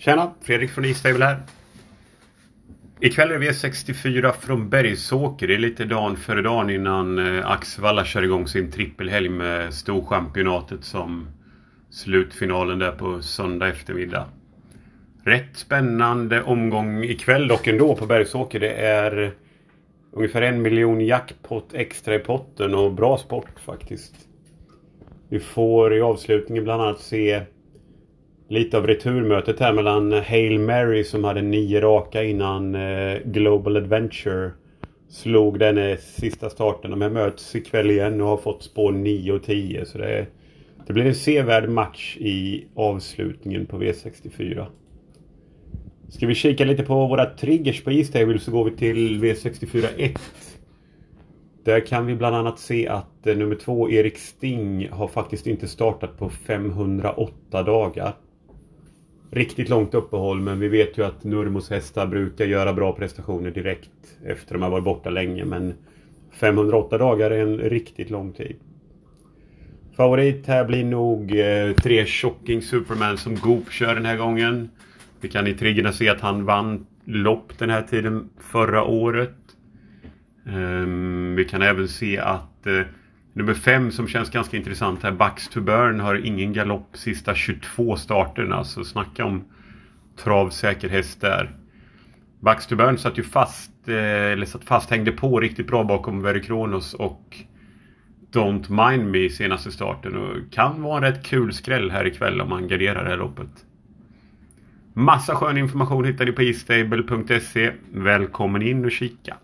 Tjena! Fredrik från E-stable här. Ikväll är det V64 från Bergsåker. Det är lite dagen före dagen innan Axvalla Axevalla kör igång sin trippelhelg med Storchampionatet som slutfinalen där på söndag eftermiddag. Rätt spännande omgång ikväll dock ändå på Bergsåker. Det är ungefär en miljon jackpot extra i potten och bra sport faktiskt. Vi får i avslutningen bland annat se lite av returmötet här mellan Hail Mary som hade nio raka innan eh, Global Adventure slog den eh, sista starten. De här möts ikväll igen och har fått spår 9 och 10. Så det, det blir en sevärd match i avslutningen på V64. Ska vi kika lite på våra triggers på Eastable så går vi till V64 1. Där kan vi bland annat se att eh, nummer två Erik Sting har faktiskt inte startat på 508 dagar riktigt långt uppehåll men vi vet ju att Nurmos hästar brukar göra bra prestationer direkt efter de har varit borta länge men 508 dagar är en riktigt lång tid. Favorit här blir nog eh, tre Shocking Superman som Goop kör den här gången. Vi kan i triggerna se att han vann lopp den här tiden förra året. Um, vi kan även se att eh, Nummer fem som känns ganska intressant här, Bucks to Burn, har ingen galopp sista 22 starterna. Så snacka om travsäker häst där. Bucks to Burn satt ju fast, eh, eller satt fast, hängde på riktigt bra bakom Very Kronos och Don't Mind Me senaste starten. Och kan vara en rätt kul skräll här ikväll om man garderar det här loppet. Massa skön information hittar ni på istable.se. Välkommen in och kika!